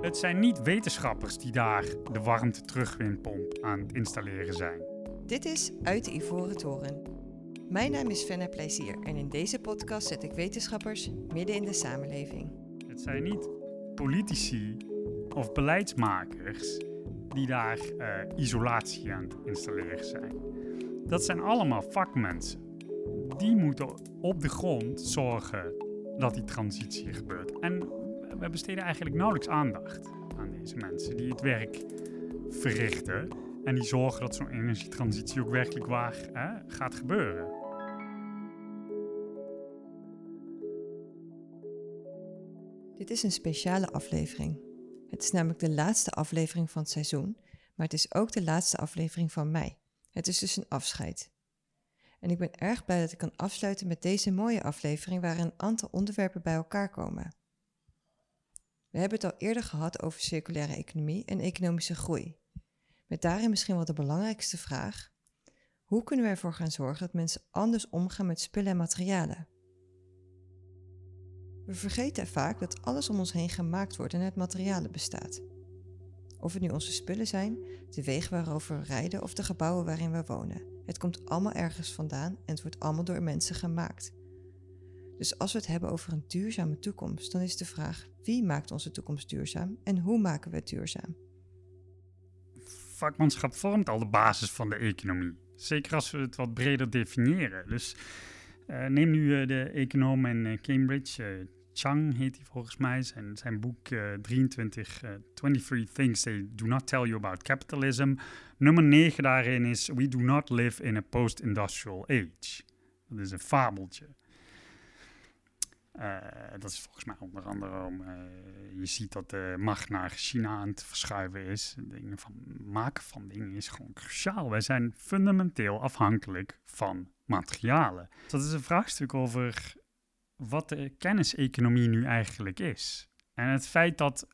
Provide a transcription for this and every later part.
Het zijn niet wetenschappers die daar de warmte terugwinpomp aan het installeren zijn. Dit is Uit de Ivoren Toren. Mijn naam is Fenna Plezier en in deze podcast zet ik wetenschappers midden in de samenleving. Het zijn niet politici of beleidsmakers die daar eh, isolatie aan het installeren zijn. Dat zijn allemaal vakmensen. Die moeten op de grond zorgen dat die transitie gebeurt. En we besteden eigenlijk nauwelijks aandacht aan deze mensen die het werk verrichten. En die zorgen dat zo'n energietransitie ook werkelijk waar hè, gaat gebeuren. Dit is een speciale aflevering. Het is namelijk de laatste aflevering van het seizoen, maar het is ook de laatste aflevering van mei. Het is dus een afscheid. En ik ben erg blij dat ik kan afsluiten met deze mooie aflevering waar een aantal onderwerpen bij elkaar komen. We hebben het al eerder gehad over circulaire economie en economische groei. Met daarin misschien wel de belangrijkste vraag: hoe kunnen we ervoor gaan zorgen dat mensen anders omgaan met spullen en materialen? We vergeten vaak dat alles om ons heen gemaakt wordt en uit materialen bestaat. Of het nu onze spullen zijn, de wegen waarover we rijden of de gebouwen waarin we wonen. Het komt allemaal ergens vandaan en het wordt allemaal door mensen gemaakt. Dus als we het hebben over een duurzame toekomst, dan is de vraag: wie maakt onze toekomst duurzaam en hoe maken we het duurzaam? Vakmanschap vormt al de basis van de economie. Zeker als we het wat breder definiëren. Dus uh, neem nu uh, de econoom in uh, Cambridge, Chang heet hij volgens mij. Zijn, zijn boek 23, 23 Things They Do Not Tell You About Capitalism. Nummer 9 daarin is We Do Not Live in a Post-Industrial Age. Dat is een fabeltje. Uh, dat is volgens mij onder andere om. Uh, je ziet dat de macht naar China aan het verschuiven is. Dingen van maken van dingen is gewoon cruciaal. Wij zijn fundamenteel afhankelijk van materialen. Dat is een vraagstuk over wat de kenniseconomie nu eigenlijk is. En het feit dat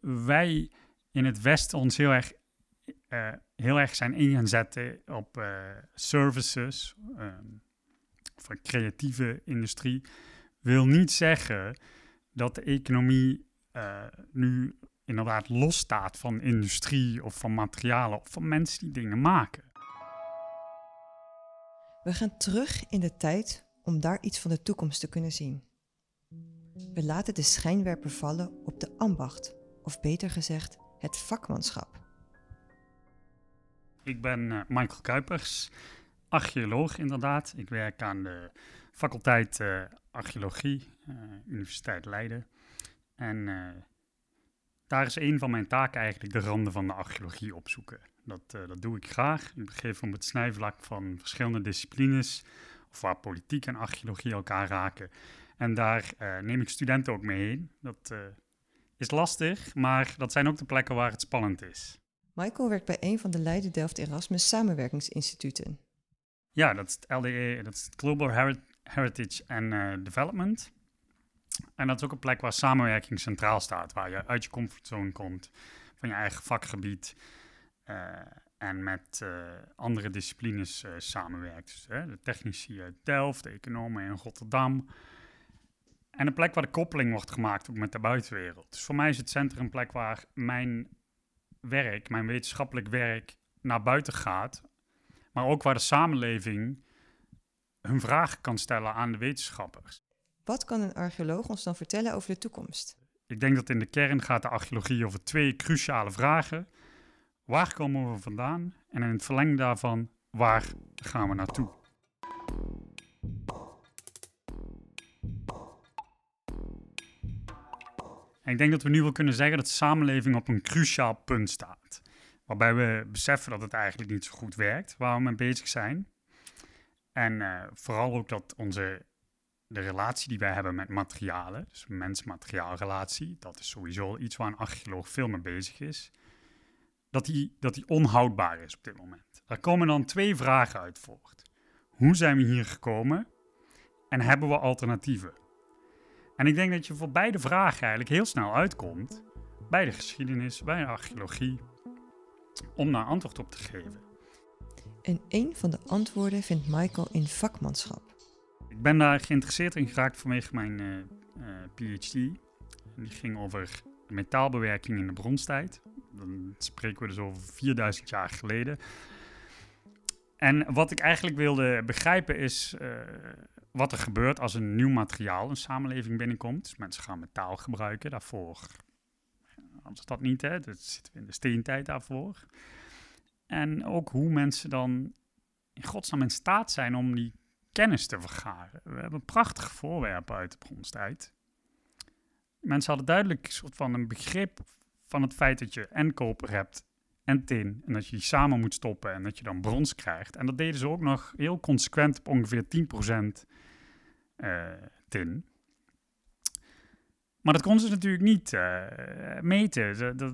wij in het Westen ons heel erg, uh, heel erg zijn inzetten op services, of een creatieve industrie wil niet zeggen dat de economie uh, nu inderdaad losstaat van industrie of van materialen of van mensen die dingen maken. We gaan terug in de tijd om daar iets van de toekomst te kunnen zien. We laten de schijnwerper vallen op de ambacht, of beter gezegd, het vakmanschap. Ik ben uh, Michael Kuipers, archeoloog inderdaad. Ik werk aan de faculteit uh, archeologie, uh, Universiteit Leiden. En uh, daar is een van mijn taken eigenlijk de randen van de archeologie opzoeken. Dat, dat doe ik graag. Ik begeef op het snijvlak van verschillende disciplines, of waar politiek en archeologie elkaar raken. En daar neem ik studenten ook mee heen. Dat is lastig, maar dat zijn ook de plekken waar het spannend is. Michael werkt bij een van de Leiden Delft Erasmus samenwerkingsinstituten. Ja, dat is het LDE, dat is het Global Heritage and uh, Development. En dat is ook een plek waar samenwerking centraal staat, waar je uit je comfortzone komt, van je eigen vakgebied uh, en met uh, andere disciplines samenwerkt. Dus, de technici uit Delft, de economen in Rotterdam. En een plek waar de koppeling wordt gemaakt ook met de buitenwereld. Dus voor mij is het centrum een plek waar mijn werk, mijn wetenschappelijk werk, naar buiten gaat maar ook waar de samenleving hun vragen kan stellen aan de wetenschappers. Wat kan een archeoloog ons dan vertellen over de toekomst? Ik denk dat in de kern gaat de archeologie over twee cruciale vragen. Waar komen we vandaan? En in het verlengde daarvan, waar gaan we naartoe? En ik denk dat we nu wel kunnen zeggen dat de samenleving op een cruciaal punt staat. Waarbij we beseffen dat het eigenlijk niet zo goed werkt waar we mee bezig zijn. En uh, vooral ook dat onze, de relatie die wij hebben met materialen, dus mens-materiaalrelatie, dat is sowieso iets waar een archeoloog veel mee bezig is, dat die, dat die onhoudbaar is op dit moment. Daar komen dan twee vragen uit voort. Hoe zijn we hier gekomen en hebben we alternatieven? En ik denk dat je voor beide vragen eigenlijk heel snel uitkomt bij de geschiedenis, bij de archeologie, om daar antwoord op te geven. En een van de antwoorden vindt Michael in vakmanschap. Ik ben daar geïnteresseerd in geraakt vanwege mijn uh, uh, PhD. Die ging over metaalbewerking in de bronstijd. Dan spreken we dus over 4000 jaar geleden. En wat ik eigenlijk wilde begrijpen is uh, wat er gebeurt als een nieuw materiaal een samenleving binnenkomt. Mensen gaan metaal gebruiken daarvoor. Anders dat niet, hè? Dat zitten we in de steentijd daarvoor. En ook hoe mensen dan in godsnaam in staat zijn om die kennis te vergaren. We hebben prachtige voorwerpen uit de bronstijd. Mensen hadden duidelijk een soort van een begrip van het feit dat je en koper hebt en tin. En dat je die samen moet stoppen en dat je dan brons krijgt. En dat deden ze ook nog heel consequent op ongeveer 10% uh, tin. Maar dat konden ze natuurlijk niet uh, meten.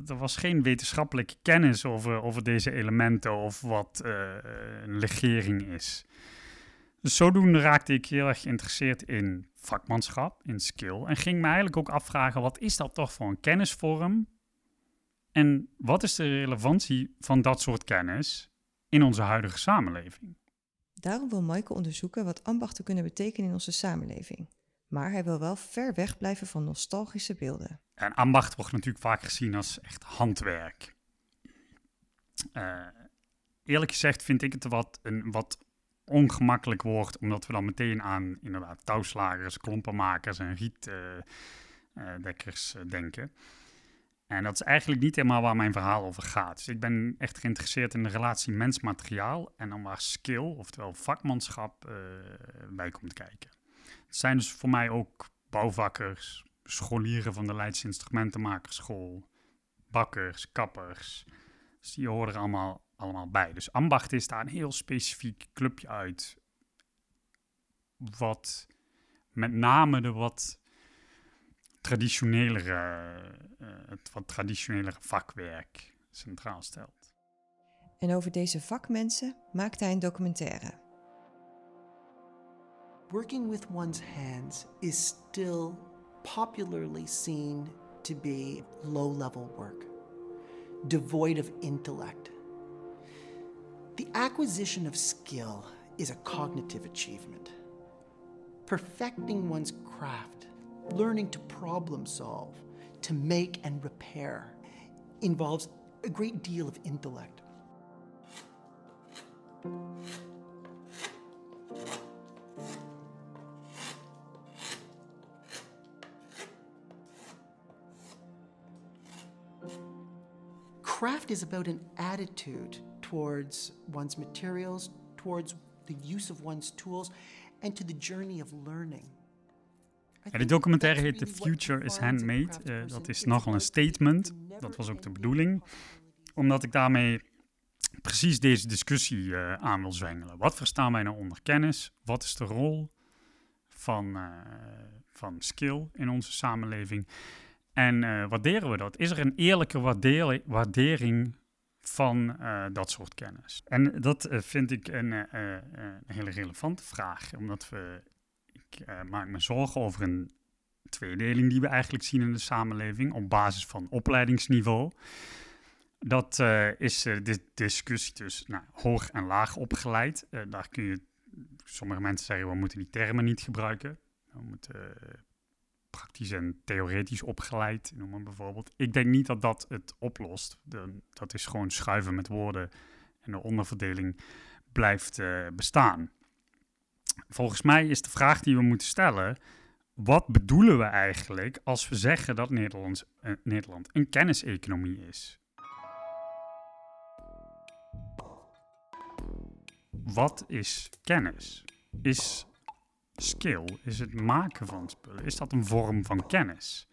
Er, was geen wetenschappelijke kennis over, over deze elementen of wat uh, een legering is. Dus zodoende raakte ik heel erg geïnteresseerd in vakmanschap, in skill. En ging me eigenlijk ook afvragen, wat is dat toch voor een kennisvorm? En wat is de relevantie van dat soort kennis in onze huidige samenleving? Daarom wil Michael onderzoeken wat ambachten kunnen betekenen in onze samenleving. Maar hij wil wel ver weg blijven van nostalgische beelden. En ambacht wordt natuurlijk vaak gezien als echt handwerk. Uh, eerlijk gezegd vind ik het wat, een wat ongemakkelijk woord, omdat we dan meteen aan inderdaad touwslagers, klompenmakers en rietdekkers uh, uh, denken. En dat is eigenlijk niet helemaal waar mijn verhaal over gaat. Dus ik ben echt geïnteresseerd in de relatie mens-materiaal en dan waar skill, oftewel vakmanschap, bij komt kijken. Het zijn dus voor mij ook bouwvakkers, scholieren van de Leidse Instrumentenmakerschool, bakkers, kappers. Dus die horen er allemaal, allemaal bij. Dus ambacht is daar een heel specifiek clubje uit. Wat met name de wat traditionelere, uh, het wat traditionelere vakwerk centraal stelt. En over deze vakmensen maakt hij een documentaire. Working with one's hands is still popularly seen to be low-level work, devoid of intellect. The acquisition of skill is a cognitive achievement. Perfecting one's craft learning to problem solve, to make and repair, involves a great deal of intellect. Craft is about an attitude towards one's materials, towards the use of one's tools, and to the journey of learning. Ja, die documentaire heet The Future is Handmade. Uh, dat is nogal een statement. Dat was ook de bedoeling. Omdat ik daarmee precies deze discussie uh, aan wil zwengelen. Wat verstaan wij nou onder kennis? Wat is de rol van, uh, van skill in onze samenleving? En waarderen we dat? Is er een eerlijke waardering van dat soort kennis? En dat vind ik een, hele relevante vraag, omdat we ik maak me zorgen over een tweedeling die we eigenlijk zien in de samenleving op basis van opleidingsniveau. Dat is de discussie tussen nou, hoog en laag opgeleid. daar kun je, sommige mensen zeggen, we moeten die termen niet gebruiken. We moeten praktisch en theoretisch opgeleid noemen bijvoorbeeld. Ik denk niet dat dat het oplost. Dat is gewoon schuiven met woorden en de onderverdeling blijft bestaan volgens mij is de vraag die we moeten stellen: wat bedoelen we eigenlijk als we zeggen dat Nederland, uh, Nederland een kenniseconomie is? Wat is kennis? Is skill, is het maken van spullen, is dat een vorm van kennis?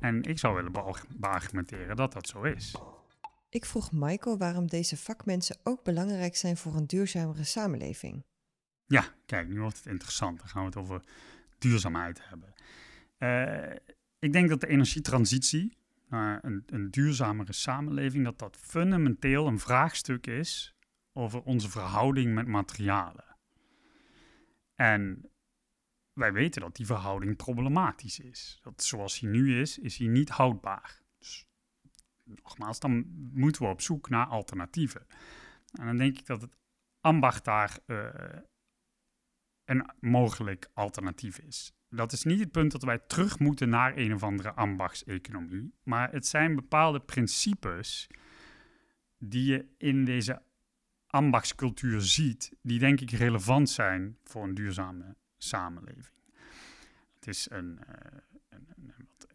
En ik zou willen beargumenteren dat dat zo is. Ik vroeg Michael waarom deze vakmensen ook belangrijk zijn voor een duurzamere samenleving. Ja, kijk, nu wordt het interessant. Dan gaan we het over duurzaamheid hebben. Uh, ik denk dat de energietransitie naar een, een, duurzamere samenleving, dat dat fundamenteel een vraagstuk is over onze verhouding met materialen. En wij weten dat die verhouding problematisch is. Dat zoals hij nu is, is hij niet houdbaar. Dus nogmaals, dan moeten we op zoek naar alternatieven. En dan denk ik dat het ambacht daar uh, een mogelijk alternatief is. dat is niet het punt dat wij terug moeten naar een of andere ambachtseconomie, maar het zijn bepaalde principes die je in deze ambachtscultuur ziet, die denk ik relevant zijn voor een duurzame samenleving. Het is een, uh, een, een wat,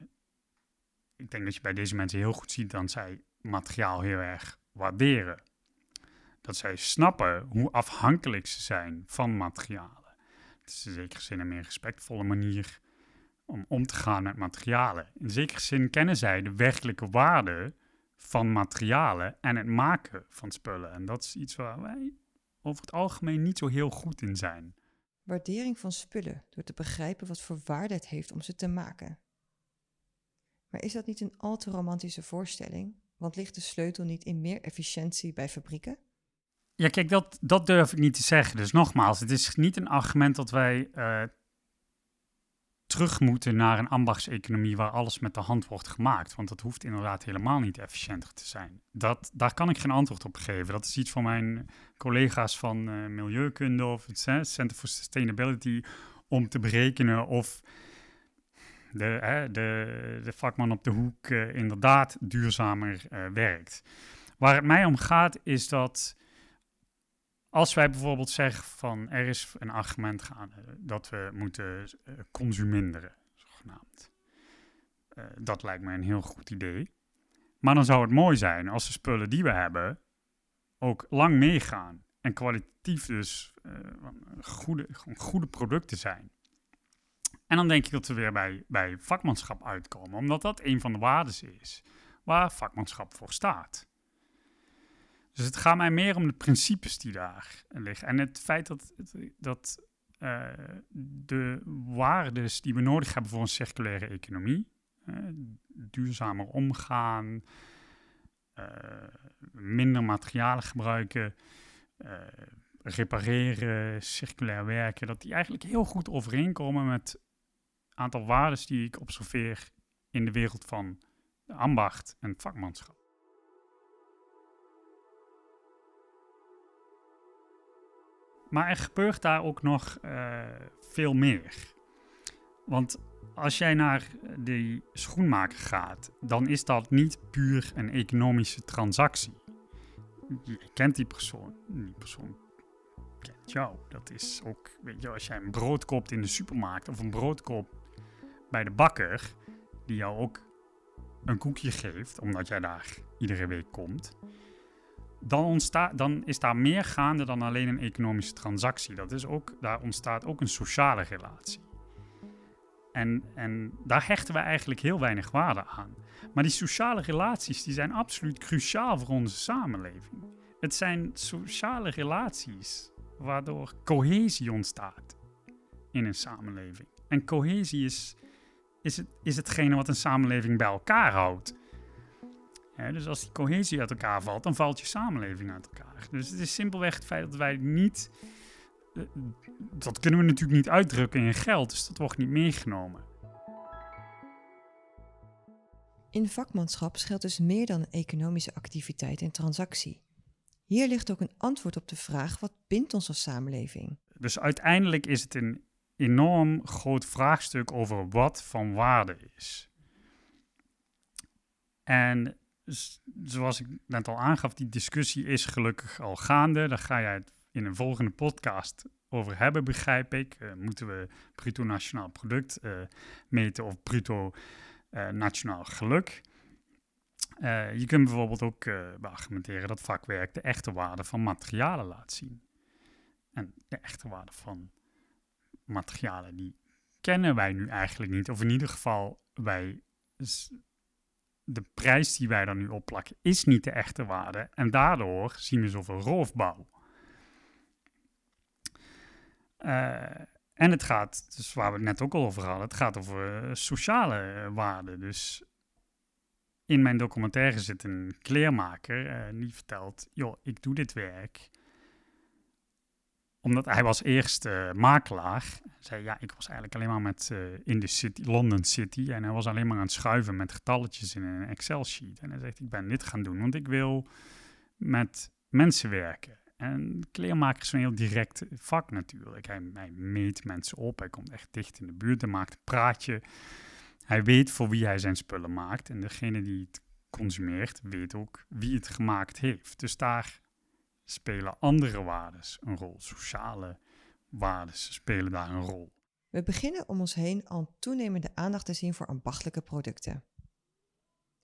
ik denk dat je bij deze mensen heel goed ziet dat zij materiaal heel erg waarderen. Dat zij snappen hoe afhankelijk ze zijn van materialen. Het is in zekere zin een meer respectvolle manier om om te gaan met materialen. In zekere zin kennen zij de werkelijke waarde van materialen en het maken van spullen. En dat is iets waar wij over het algemeen niet zo heel goed in zijn. Waardering van spullen door te begrijpen wat voor waarde het heeft om ze te maken. Maar is dat niet een al te romantische voorstelling? Want ligt de sleutel niet in meer efficiëntie bij fabrieken? Ja, kijk, dat, dat durf ik niet te zeggen. Dus nogmaals, het is niet een argument dat wij uh, terug moeten naar een ambachtseconomie waar alles met de hand wordt gemaakt. Want dat hoeft inderdaad helemaal niet efficiënter te zijn. Dat, daar kan ik geen antwoord op geven. Dat is iets van mijn collega's van uh, Milieukunde of het Center for Sustainability om te berekenen of de, de, de vakman op de hoek uh, inderdaad duurzamer uh, werkt. Waar het mij om gaat is dat als wij bijvoorbeeld zeggen van er is een argument gaande dat we moeten uh, consuminderen, zogenaamd. dat lijkt mij een heel goed idee. Maar dan zou het mooi zijn als de spullen die we hebben ook lang meegaan en kwalitatief dus goede, goede producten zijn. En dan denk ik dat we weer bij, bij vakmanschap uitkomen, omdat dat een van de waarden is waar vakmanschap voor staat. Dus het gaat mij meer om de principes die daar liggen. En het feit dat, dat uh, de waarden die we nodig hebben voor een circulaire economie, duurzamer omgaan, uh, minder materialen gebruiken, repareren, circulair werken, dat die eigenlijk heel goed overeenkomen met aantal waarden die ik observeer in de wereld van ambacht en vakmanschap. Maar er gebeurt daar ook nog uh, veel meer. Want als jij naar die schoenmaker gaat, dan is dat niet puur een economische transactie. Je kent die persoon, die persoon kent jou. Dat is ook, weet je, als jij een brood koopt in de supermarkt of een brood koopt bij de bakker, die jou ook een koekje geeft, omdat jij daar iedere week komt, dan, ontstaat, dan is daar meer gaande dan alleen een economische transactie. Dat is ook, daar ontstaat ook een sociale relatie. En, en daar hechten we eigenlijk heel weinig waarde aan. Maar die sociale relaties die zijn absoluut cruciaal voor onze samenleving. Het zijn sociale relaties waardoor cohesie ontstaat in een samenleving. En cohesie is is, het, is hetgene wat een samenleving bij elkaar houdt. Dus als die cohesie uit elkaar valt, dan valt je samenleving uit elkaar. Dus het is simpelweg het feit dat wij niet. Eh, dat kunnen we natuurlijk niet uitdrukken in geld, dus dat wordt niet meegenomen. In vakmanschap geldt dus meer dan economische activiteit en transactie. Hier ligt ook een antwoord op de vraag: wat bindt ons als samenleving? Dus uiteindelijk is het een enorm groot vraagstuk over wat van waarde is. En zoals ik net al aangaf, die discussie is gelukkig al gaande. Daar ga jij het in een volgende podcast over hebben, begrijp ik. Uh, moeten we bruto nationaal product uh, meten of bruto uh, nationaal geluk? je kunt bijvoorbeeld ook argumenteren dat vakwerk de echte waarde van materialen laat zien. En de echte waarde van materialen die kennen wij nu eigenlijk niet. Of in ieder geval, wij, de prijs die wij dan nu opplakken is niet de echte waarde. En daardoor zien we zoveel roofbouw. Uh, en het gaat, dus waar we het net ook al over hadden, het gaat over uh, sociale waarden. Dus in mijn documentaire zit een kleermaker die vertelt: joh, ik doe dit werk omdat hij was eerst makelaar. Zei ja, ik was eigenlijk alleen maar met uh, in de city, London City. En hij was alleen maar aan het schuiven met getalletjes in een Excel sheet. En hij zegt, ik ben dit gaan doen, want ik wil met mensen werken. En kleermaker is een heel direct vak natuurlijk. Hij, hij meet mensen op, hij komt echt dicht in de buurt, hij maakt een praatje. Hij weet voor wie hij zijn spullen maakt. En degene die het consumeert, weet ook wie het gemaakt heeft. Dus daar spelen andere waardes een rol. Sociale waardes spelen daar een rol. We beginnen om ons heen al toenemende aandacht te zien voor ambachtelijke producten.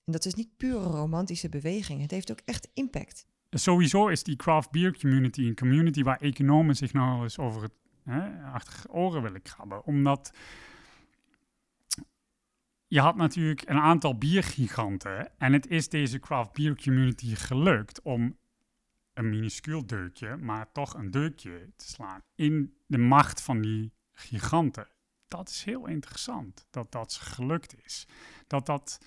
En dat is niet pure romantische beweging, het heeft ook echt impact. Sowieso is die craft beer community een community waar economen zich nog eens over het hè, achter oren willen krabben. Omdat je had natuurlijk een aantal biergiganten en het is deze craft beer community gelukt om een minuscuul deukje, maar toch een deukje te slaan in de macht van die giganten. Dat is heel interessant dat dat gelukt is. Dat dat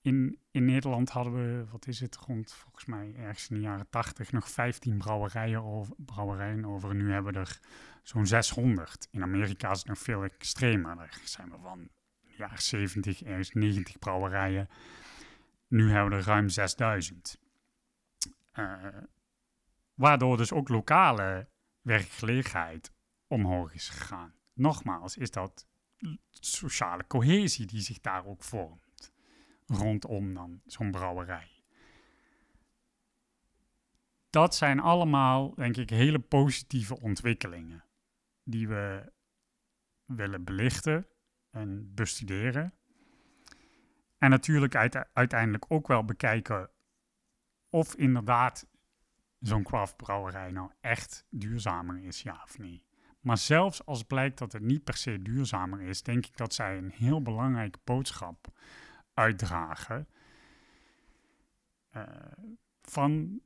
in, in Nederland hadden we, wat is het, rond volgens mij ergens in de jaren 80 nog 15 brouwerijen over, brouwerijen over. nu hebben we er zo'n 600. In Amerika is het nog veel extremer. Daar zijn we van de jaren 70, ergens 90 brouwerijen. Nu hebben we er ruim 6000. Uh, waardoor dus ook lokale werkgelegenheid omhoog is gegaan. Nogmaals, is dat sociale cohesie die zich daar ook vormt. Rondom dan zo'n brouwerij. Dat zijn allemaal, denk ik, hele positieve ontwikkelingen. Die we willen belichten en bestuderen. En natuurlijk uiteindelijk ook wel bekijken of inderdaad zo'n craftbrouwerij nou echt duurzamer is, ja of nee. Maar zelfs als blijkt dat het niet per se duurzamer is, denk ik dat zij een heel belangrijke boodschap uitdragen. Uh, van,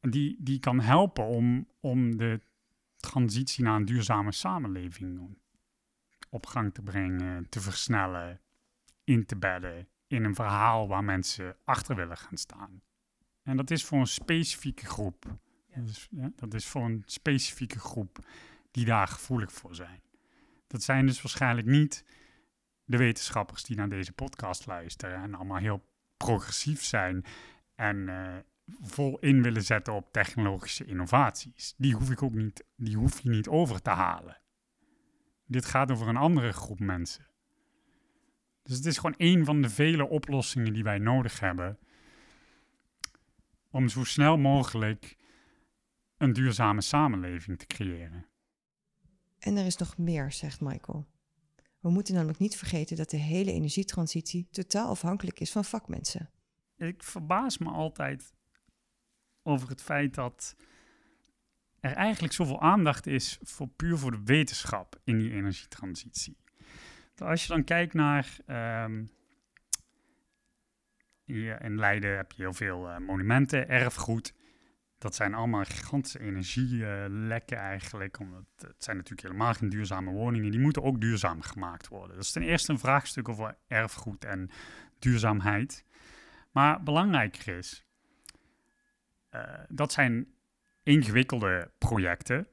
die, die kan helpen om, om de transitie naar een duurzame samenleving op gang te brengen, te versnellen, in te bedden in een verhaal waar mensen achter willen gaan staan. En dat is voor een specifieke groep. Dus, ja, dat is voor een specifieke groep die daar gevoelig voor zijn. Dat zijn dus waarschijnlijk niet de wetenschappers die naar deze podcast luisteren en allemaal heel progressief zijn en uh, vol in willen zetten op technologische innovaties. Die hoef ik ook niet, die hoef je niet over te halen. Dit gaat over een andere groep mensen. Dus het is gewoon een van de vele oplossingen die wij nodig hebben om zo snel mogelijk een duurzame samenleving te creëren. En er is nog meer, zegt Michael. We moeten namelijk niet vergeten dat de hele energietransitie totaal afhankelijk is van vakmensen. Ik verbaas me altijd over het feit dat er eigenlijk zoveel aandacht is voor puur voor de wetenschap in die energietransitie. Als je dan kijkt naar um, hier in Leiden heb je heel veel uh, monumenten, erfgoed. Dat zijn allemaal gigantische energielekken eigenlijk. Omdat het zijn natuurlijk helemaal geen duurzame woningen. Die moeten ook duurzaam gemaakt worden. Dat is ten eerste een vraagstuk over erfgoed en duurzaamheid. Maar belangrijker is, uh, dat zijn ingewikkelde projecten.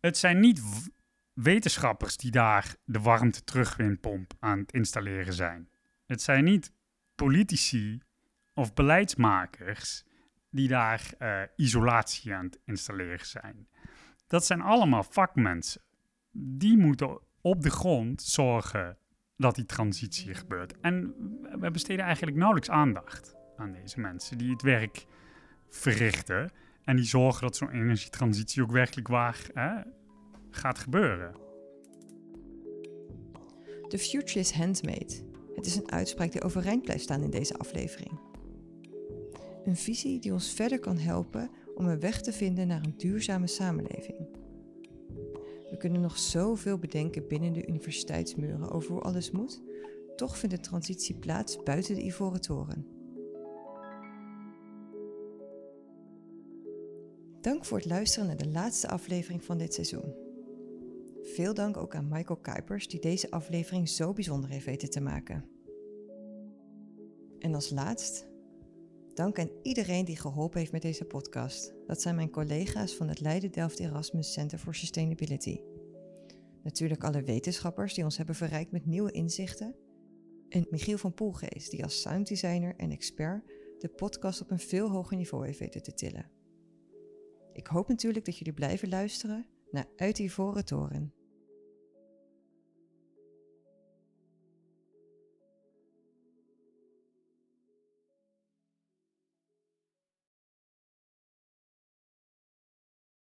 Het zijn niet wetenschappers die daar de warmte terugwinpomp aan het installeren zijn. Het zijn niet politici of beleidsmakers die daar uh, isolatie aan het installeren zijn. Dat zijn allemaal vakmensen. Die moeten op de grond zorgen dat die transitie gebeurt. En we besteden eigenlijk nauwelijks aandacht aan deze mensen die het werk verrichten en die zorgen dat zo'n energietransitie ook werkelijk waar hè, gaat gebeuren. The future is handmade. Het is een uitspraak die overeind blijft staan in deze aflevering. Een visie die ons verder kan helpen om een weg te vinden naar een duurzame samenleving. We kunnen nog zoveel bedenken binnen de universiteitsmuren over hoe alles moet, toch vindt de transitie plaats buiten de Ivoren Toren. Dank voor het luisteren naar de laatste aflevering van dit seizoen. Veel dank ook aan Michael Kuipers, die deze aflevering zo bijzonder heeft weten te maken. En als laatst, dank aan iedereen die geholpen heeft met deze podcast. Dat zijn mijn collega's van het Leiden Delft Erasmus Center for Sustainability. Natuurlijk alle wetenschappers die ons hebben verrijkt met nieuwe inzichten. En Michiel van Poelgeest, die als sounddesigner en expert de podcast op een veel hoger niveau heeft weten te tillen. Ik hoop natuurlijk dat jullie blijven luisteren naar Uit die Toren.